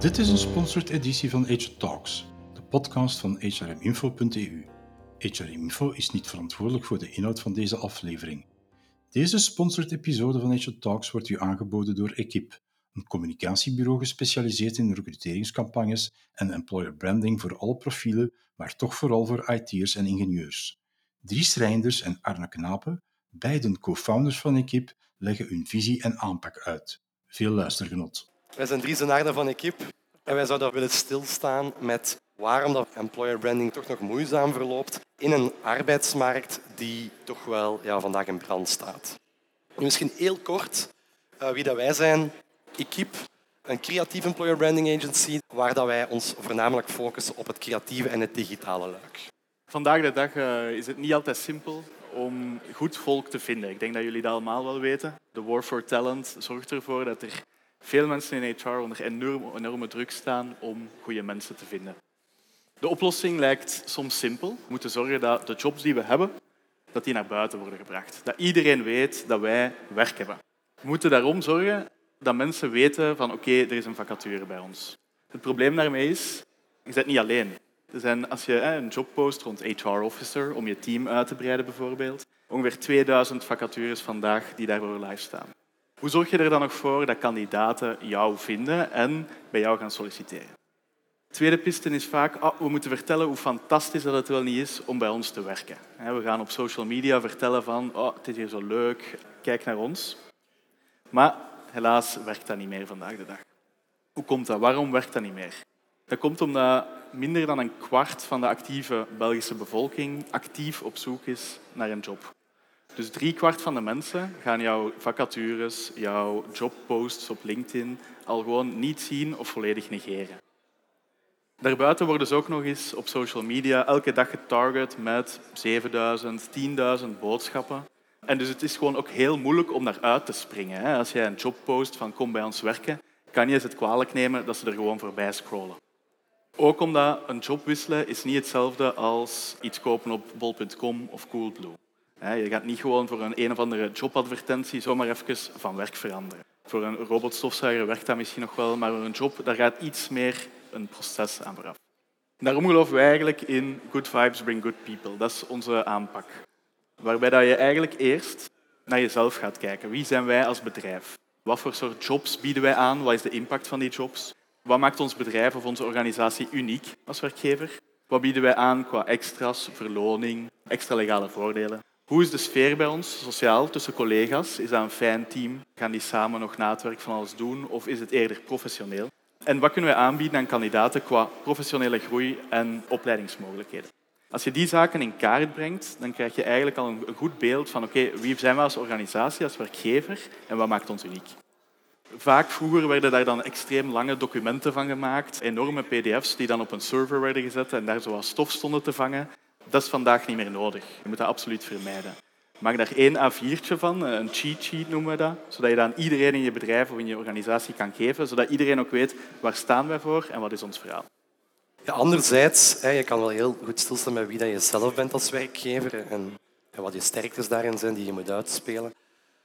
Dit is een sponsored editie van HR Talks, de podcast van hrminfo.eu. HRMinfo is niet verantwoordelijk voor de inhoud van deze aflevering. Deze sponsored episode van HR Talks wordt u aangeboden door Equip, een communicatiebureau gespecialiseerd in recruteringscampagnes en employer branding voor alle profielen, maar toch vooral voor IT'ers en ingenieurs. Dries Reinders en Arne Knapen, beiden co-founders van Equip, leggen hun visie en aanpak uit. Veel luistergenot. Wij zijn Dries en Arne van Equip en wij zouden willen stilstaan met waarom dat employer branding toch nog moeizaam verloopt in een arbeidsmarkt die toch wel ja, vandaag in brand staat. Misschien heel kort uh, wie dat wij zijn. Equip, een creatieve employer branding agency waar dat wij ons voornamelijk focussen op het creatieve en het digitale luik. Vandaag de dag uh, is het niet altijd simpel om goed volk te vinden. Ik denk dat jullie dat allemaal wel weten. De war for talent zorgt ervoor dat er veel mensen in HR onder enorme, druk staan om goede mensen te vinden. De oplossing lijkt soms simpel. We moeten zorgen dat de jobs die we hebben, dat die naar buiten worden gebracht. Dat iedereen weet dat wij werk hebben. We moeten daarom zorgen dat mensen weten van oké, er is een vacature bij ons. Het probleem daarmee is, je zit niet alleen. Er zijn, als je een job post rond HR-officer, om je team uit te breiden bijvoorbeeld, ongeveer 2000 vacatures vandaag die daarvoor live staan. Hoe zorg je er dan nog voor dat kandidaten jou vinden en bij jou gaan solliciteren? tweede piste is vaak, oh, we moeten vertellen hoe fantastisch dat het wel niet is om bij ons te werken. We gaan op social media vertellen van, oh, het is hier zo leuk, kijk naar ons. Maar helaas werkt dat niet meer vandaag de dag. Hoe komt dat? Waarom werkt dat niet meer? Dat komt omdat minder dan een kwart van de actieve Belgische bevolking actief op zoek is naar een job. Dus drie kwart van de mensen gaan jouw vacatures, jouw jobposts op LinkedIn al gewoon niet zien of volledig negeren. Daarbuiten worden ze ook nog eens op social media elke dag getarget met 7000, 10.000 boodschappen. En dus het is gewoon ook heel moeilijk om daaruit te springen. Als jij een job post van kom bij ons werken, kan je het kwalijk nemen dat ze er gewoon voorbij scrollen. Ook omdat een job wisselen is niet hetzelfde als iets kopen op bol.com of Coolblue. Je gaat niet gewoon voor een een of andere jobadvertentie zomaar even van werk veranderen. Voor een robotstofzuiger werkt dat misschien nog wel, maar voor een job daar gaat iets meer een proces aan vooraf. Daarom geloven we eigenlijk in good vibes bring good people. Dat is onze aanpak. Waarbij dat je eigenlijk eerst naar jezelf gaat kijken. Wie zijn wij als bedrijf? Wat voor soort jobs bieden wij aan? Wat is de impact van die jobs? Wat maakt ons bedrijf of onze organisatie uniek als werkgever? Wat bieden wij aan qua extra's, verloning, extra legale voordelen? Hoe is de sfeer bij ons, sociaal, tussen collega's? Is dat een fijn team? Gaan die samen nog na het werk van alles doen? Of is het eerder professioneel? En wat kunnen wij aanbieden aan kandidaten qua professionele groei en opleidingsmogelijkheden? Als je die zaken in kaart brengt, dan krijg je eigenlijk al een goed beeld van oké, wie zijn we als organisatie, als werkgever en wat maakt ons uniek. Vaak vroeger werden daar dan extreem lange documenten van gemaakt, enorme pdf's die dan op een server werden gezet en daar zoals stof stonden te vangen. Dat is vandaag niet meer nodig. Je moet dat absoluut vermijden. Maak daar één A4'tje van, een cheat sheet noemen we dat, zodat je dat aan iedereen in je bedrijf of in je organisatie kan geven, zodat iedereen ook weet waar staan wij voor en wat is ons verhaal. Ja, anderzijds, je kan wel heel goed stilstaan bij wie je zelf bent als werkgever en wat je sterktes daarin zijn die je moet uitspelen.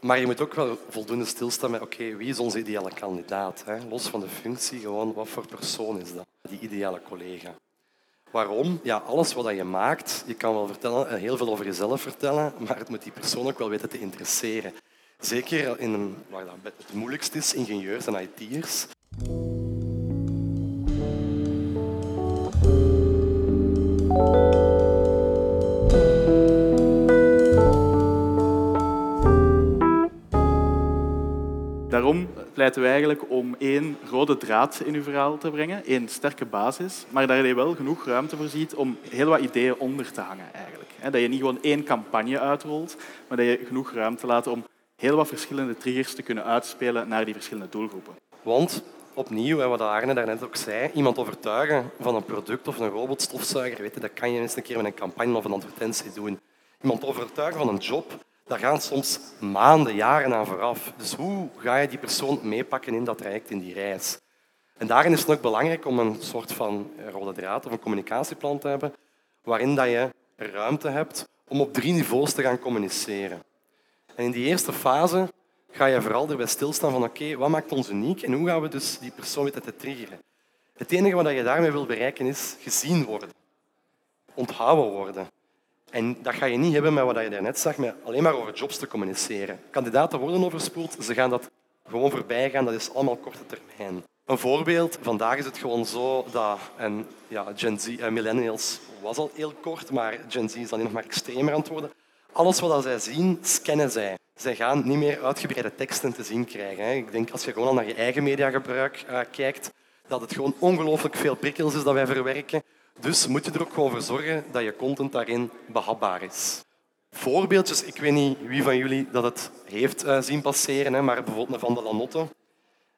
Maar je moet ook wel voldoende stilstaan met oké, wie is onze ideale kandidaat? Los van de functie, gewoon wat voor persoon is dat, die ideale collega. Waarom? Ja, alles wat je maakt, je kan wel vertellen, eh, heel veel over jezelf vertellen, maar het moet die persoon ook wel weten te interesseren. Zeker in waar dat het moeilijkst is, ingenieurs en IT'ers. Daarom pleiten we eigenlijk om één rode draad in uw verhaal te brengen, één sterke basis, maar dat je wel genoeg ruimte voorziet om heel wat ideeën onder te hangen. Eigenlijk. Dat je niet gewoon één campagne uitrolt, maar dat je genoeg ruimte laat om heel wat verschillende triggers te kunnen uitspelen naar die verschillende doelgroepen. Want opnieuw, wat Arne daarnet ook zei, iemand overtuigen van een product of een robotstofzuiger, weet je, dat kan je eens een keer met een campagne of een advertentie doen. Iemand overtuigen van een job, daar gaan soms maanden, jaren aan vooraf. Dus hoe ga je die persoon meepakken in dat traject, in die reis? En daarin is het ook belangrijk om een soort van rode draad of een communicatieplan te hebben, waarin dat je ruimte hebt om op drie niveaus te gaan communiceren. En in die eerste fase ga je vooral erbij stilstaan van oké, wat maakt ons uniek en hoe gaan we dus die persoon weten te triggeren. Het enige wat je daarmee wil bereiken is gezien worden, onthouden worden. En dat ga je niet hebben met wat je daarnet zag, met alleen maar over jobs te communiceren. Kandidaten worden overspoeld, ze gaan dat gewoon voorbij gaan, dat is allemaal korte termijn. Een voorbeeld, vandaag is het gewoon zo dat, en ja, Gen Z, eh, millennials was al heel kort, maar Gen Z is dan nog maar extremer aan het worden. Alles wat zij zien, scannen zij. Zij gaan niet meer uitgebreide teksten te zien krijgen. Ik denk als je gewoon al naar je eigen mediagebruik uh, kijkt, dat het gewoon ongelooflijk veel prikkels is dat wij verwerken. Dus moet je er ook voor zorgen dat je content daarin behapbaar is. Voorbeeldjes, ik weet niet wie van jullie dat het heeft uh, zien passeren, maar bijvoorbeeld Van de Lanotte.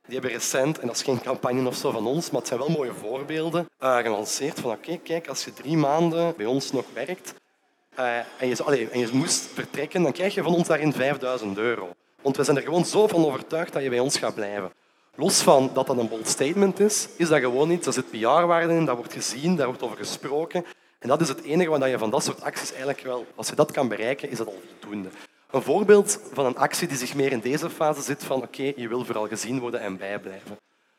Die hebben recent, en dat is geen campagne of zo van ons, maar het zijn wel mooie voorbeelden, uh, gelanceerd van oké, kijk, als je drie maanden bij ons nog werkt uh, en, je, allez, en je moest vertrekken, dan krijg je van ons daarin 5000 euro. Want we zijn er gewoon zo van overtuigd dat je bij ons gaat blijven. Los van dat dat een bold statement is, is dat gewoon iets. Er zit PR-waarde in, dat wordt gezien, daar wordt over gesproken. En dat is het enige wat je van dat soort acties eigenlijk wel... Als je dat kan bereiken, is dat al voldoende. Een voorbeeld van een actie die zich meer in deze fase zit van oké, je wil vooral gezien worden en bijblijven.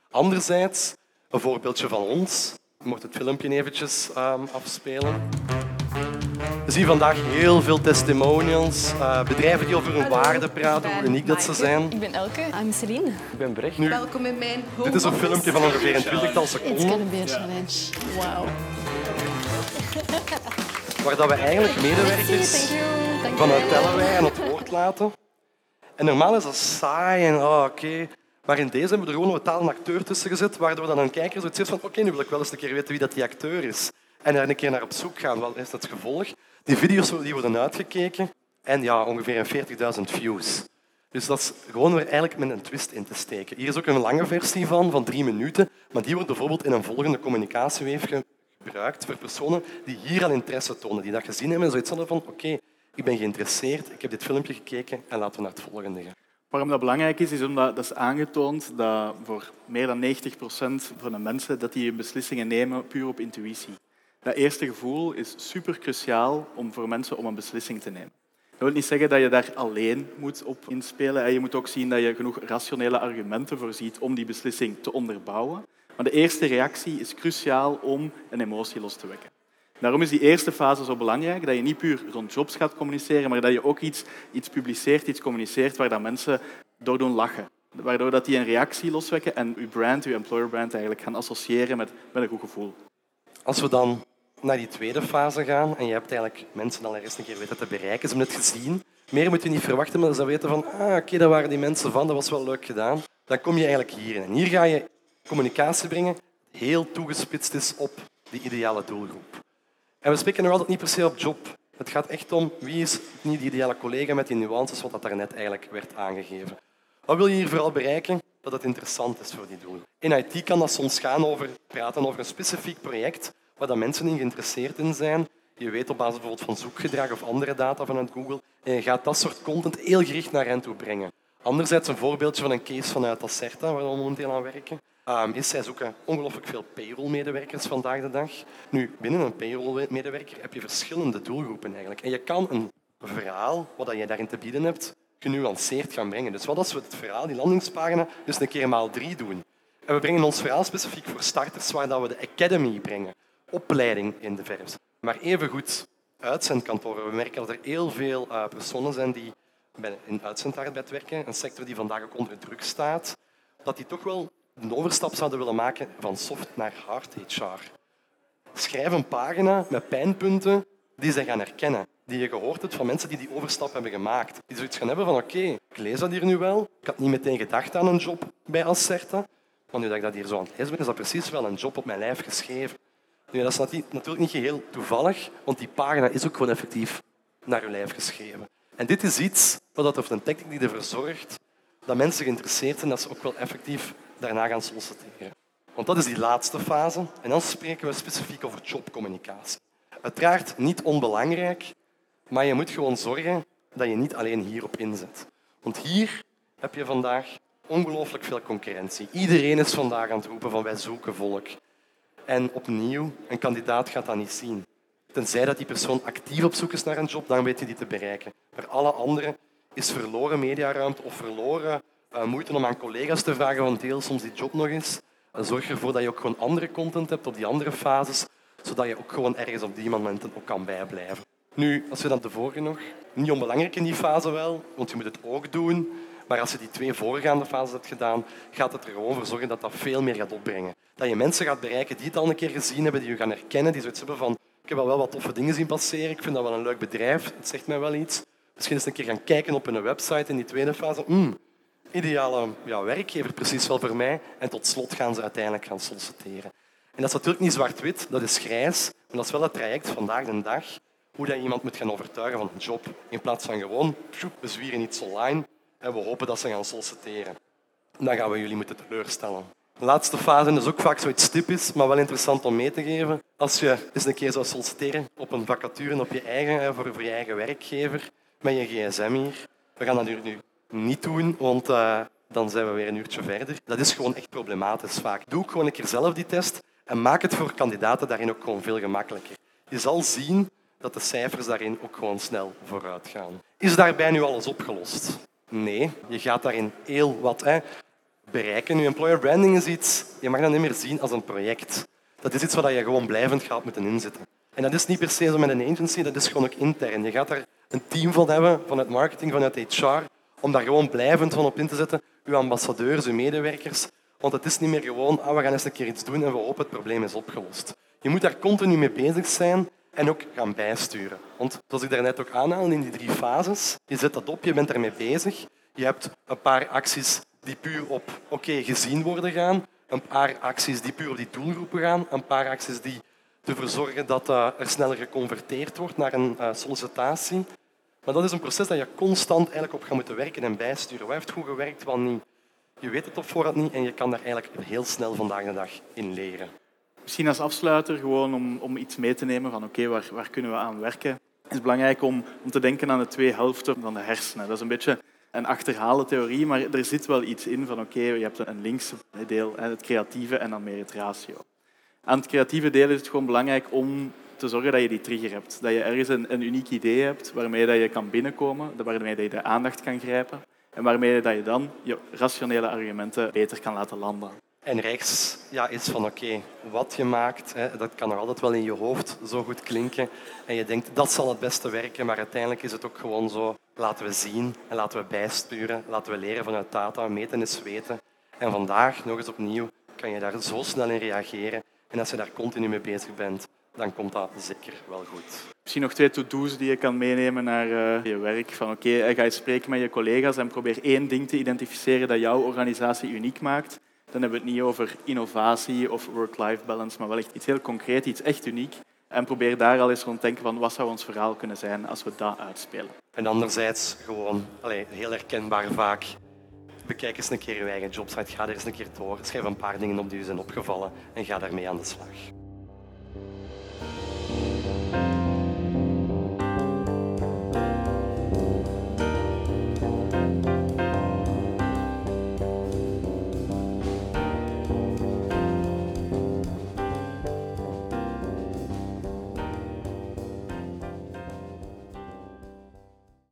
Anderzijds, een voorbeeldje van ons. Ik mocht het filmpje eventjes um, afspelen. We zien vandaag heel veel testimonials, uh, bedrijven die over hun waarde praten, hoe uniek dat ze zijn. Ik ben Elke. I'm Celine. Ik ben Brecht. Nu, Welkom in mijn home Dit is een filmpje van ongeveer een twintigtal seconden. It's gonna be a challenge. Wow. Waar dat we eigenlijk medewerkers vanuit Tellewij aan het woord laten. En normaal is dat saai en oh, oké. Maar in deze hebben we er gewoon een taal acteur tussen gezet, waardoor dan een kijker zoiets heeft van oké, nu wil ik wel eens een keer weten wie dat die acteur is. En daar een keer naar op zoek gaan. Wat is het gevolg? Die video's die worden uitgekeken en ja, ongeveer 40.000 views. Dus dat is gewoon weer eigenlijk met een twist in te steken. Hier is ook een lange versie van, van drie minuten, maar die wordt bijvoorbeeld in een volgende communicatieweef gebruikt voor personen die hier al interesse tonen, die dat gezien hebben en zoiets hadden van oké, ik ben geïnteresseerd, ik heb dit filmpje gekeken en laten we naar het volgende gaan. Waarom dat belangrijk is, is omdat dat is aangetoond dat voor meer dan 90 procent van de mensen dat die beslissingen nemen puur op intuïtie. Dat eerste gevoel is super cruciaal om voor mensen om een beslissing te nemen. Dat wil niet zeggen dat je daar alleen moet op inspelen. Je moet ook zien dat je genoeg rationele argumenten voorziet om die beslissing te onderbouwen. Maar de eerste reactie is cruciaal om een emotie los te wekken. Daarom is die eerste fase zo belangrijk, dat je niet puur rond jobs gaat communiceren, maar dat je ook iets, iets publiceert, iets communiceert waar dat mensen door doen lachen. Waardoor dat die een reactie loswekken en je brand, je employer brand eigenlijk gaan associëren met, met een goed gevoel. Als we dan naar die tweede fase gaan en je hebt eigenlijk mensen al eerst een keer weten te bereiken, ze hebben het gezien. Meer moet je niet verwachten, maar ze weten van, ah, oké, daar waren die mensen van, dat was wel leuk gedaan. Dan kom je eigenlijk hierin. En hier ga je communicatie brengen heel toegespitst is op die ideale doelgroep. En we spreken nog altijd niet per se op job. Het gaat echt om wie is niet de ideale collega met die nuances, wat dat daarnet eigenlijk werd aangegeven. Wat wil je hier vooral bereiken? Dat het interessant is voor die doel. In IT kan dat soms gaan over praten over een specifiek project waar dat mensen in geïnteresseerd in zijn. Je weet op basis bijvoorbeeld van zoekgedrag of andere data vanuit Google. En je gaat dat soort content heel gericht naar hen toe brengen. Anderzijds een voorbeeldje van een case vanuit Acerta, waar we momenteel aan werken. Um, is zij zoeken ongelooflijk veel payroll-medewerkers vandaag de dag. Nu, binnen een payroll-medewerker heb je verschillende doelgroepen eigenlijk. En je kan een verhaal, wat je daarin te bieden hebt, genuanceerd gaan brengen. Dus wat als we het verhaal, die landingspagina, dus een keer maal drie doen. En we brengen ons verhaal specifiek voor starters, waar we de academy brengen opleiding in de verf. Maar evengoed uitzendkantoren. We merken dat er heel veel uh, personen zijn die in uitzendarbeid werken, een sector die vandaag ook onder druk staat, dat die toch wel een overstap zouden willen maken van soft naar hard HR. Schrijf een pagina met pijnpunten die ze gaan herkennen. Die je gehoord hebt van mensen die die overstap hebben gemaakt. Die zoiets gaan hebben van oké, ik lees dat hier nu wel. Ik had niet meteen gedacht aan een job bij Acerta. Maar nu dat ik dat hier zo aan het lezen ben, is dat precies wel een job op mijn lijf geschreven. Nu, dat is natuurlijk niet geheel toevallig, want die pagina is ook gewoon effectief naar uw lijf geschreven. En dit is iets wat of een techniek die ervoor zorgt dat mensen geïnteresseerd zijn, dat ze ook wel effectief daarna gaan solliciteren. Want dat is die laatste fase. En dan spreken we specifiek over jobcommunicatie. Uiteraard niet onbelangrijk, maar je moet gewoon zorgen dat je niet alleen hierop inzet. Want hier heb je vandaag ongelooflijk veel concurrentie. Iedereen is vandaag aan het roepen van wij zoeken volk. En opnieuw, een kandidaat gaat dat niet zien. Tenzij dat die persoon actief op zoek is naar een job, dan weet je die te bereiken. Maar alle andere is verloren mediaruimte of verloren uh, moeite om aan collega's te vragen van deel soms die job nog eens. En zorg ervoor dat je ook gewoon andere content hebt op die andere fases, zodat je ook gewoon ergens op die momenten ook kan bijblijven. Nu, als je dan de vorige nog, niet onbelangrijk in die fase wel, want je moet het ook doen, maar als je die twee voorgaande fases hebt gedaan, gaat het er gewoon voor zorgen dat dat veel meer gaat opbrengen. Dat je mensen gaat bereiken die het al een keer gezien hebben, die je gaan herkennen, die zoiets hebben van ik heb al wel wat toffe dingen zien passeren, ik vind dat wel een leuk bedrijf, het zegt mij wel iets. Misschien eens een keer gaan kijken op hun website in die tweede fase. Mm, ideale ja, werkgever, precies wel voor mij. En tot slot gaan ze uiteindelijk gaan solliciteren. En dat is natuurlijk niet zwart-wit, dat is grijs. Maar dat is wel het traject vandaag de dag. Hoe dat je iemand moet gaan overtuigen van een job. In plaats van gewoon, we zwieren iets online en we hopen dat ze gaan solliciteren. Dan gaan we jullie moeten teleurstellen. De laatste fase is ook vaak zoiets typisch, maar wel interessant om mee te geven. Als je eens een keer zou solliciteren op een vacature op je eigen, voor, voor je eigen werkgever, met je gsm hier. We gaan dat nu niet doen, want uh, dan zijn we weer een uurtje verder. Dat is gewoon echt problematisch vaak. Doe gewoon een keer zelf die test en maak het voor kandidaten daarin ook gewoon veel gemakkelijker. Je zal zien dat de cijfers daarin ook gewoon snel vooruit gaan. Is daarbij nu alles opgelost? Nee, je gaat daarin heel wat hè, bereiken. Nu, employer branding is iets, je mag dat niet meer zien als een project. Dat is iets waar je gewoon blijvend gaat moeten inzetten. En dat is niet per se zo met een agency, dat is gewoon ook intern. Je gaat daar een team van hebben, vanuit marketing, vanuit HR, om daar gewoon blijvend van op in te zetten. Uw ambassadeurs, uw medewerkers. Want het is niet meer gewoon, ah, we gaan eens een keer iets doen en we hopen het probleem is opgelost. Je moet daar continu mee bezig zijn en ook gaan bijsturen. Want zoals ik daarnet ook aanhaalde in die drie fases, je zet dat op, je bent daarmee bezig. Je hebt een paar acties die puur op oké gezien worden gaan, een paar acties die puur op die doelgroepen gaan, een paar acties die ervoor zorgen dat uh, er sneller geconverteerd wordt naar een uh, sollicitatie. Maar dat is een proces dat je constant eigenlijk op gaat moeten werken en bijsturen. Wat heeft goed gewerkt, wat niet? Je weet het op voorhand niet en je kan daar eigenlijk heel snel vandaag de dag in leren. Misschien als afsluiter, gewoon om, om iets mee te nemen van oké, waar, waar kunnen we aan werken? Het is belangrijk om, om te denken aan de twee helften van de hersenen. Dat is een beetje een achterhaalde theorie, maar er zit wel iets in van oké, je hebt een linkse deel, het creatieve en dan meer het ratio. Aan het creatieve deel is het gewoon belangrijk om te zorgen dat je die trigger hebt. Dat je ergens een, een uniek idee hebt waarmee dat je kan binnenkomen, waarmee dat je de aandacht kan grijpen en waarmee dat je dan je rationele argumenten beter kan laten landen. En rechts ja, is van oké, wat je maakt, hè, dat kan nog altijd wel in je hoofd zo goed klinken. En je denkt, dat zal het beste werken, maar uiteindelijk is het ook gewoon zo, laten we zien en laten we bijsturen, laten we leren vanuit data, meten is weten. En vandaag, nog eens opnieuw, kan je daar zo snel in reageren. En als je daar continu mee bezig bent, dan komt dat zeker wel goed. Misschien nog twee to-do's die je kan meenemen naar uh, je werk. Van oké, okay, ga je spreken met je collega's en probeer één ding te identificeren dat jouw organisatie uniek maakt. Dan hebben we het niet over innovatie of work-life balance, maar wel echt iets heel concreet, iets echt uniek. En probeer daar al eens rond te denken van wat zou ons verhaal kunnen zijn als we dat uitspelen. En anderzijds gewoon allez, heel herkenbaar vaak. Bekijk eens een keer je eigen jobsite, ga er eens een keer door, schrijf een paar dingen op die je zijn opgevallen en ga daarmee aan de slag.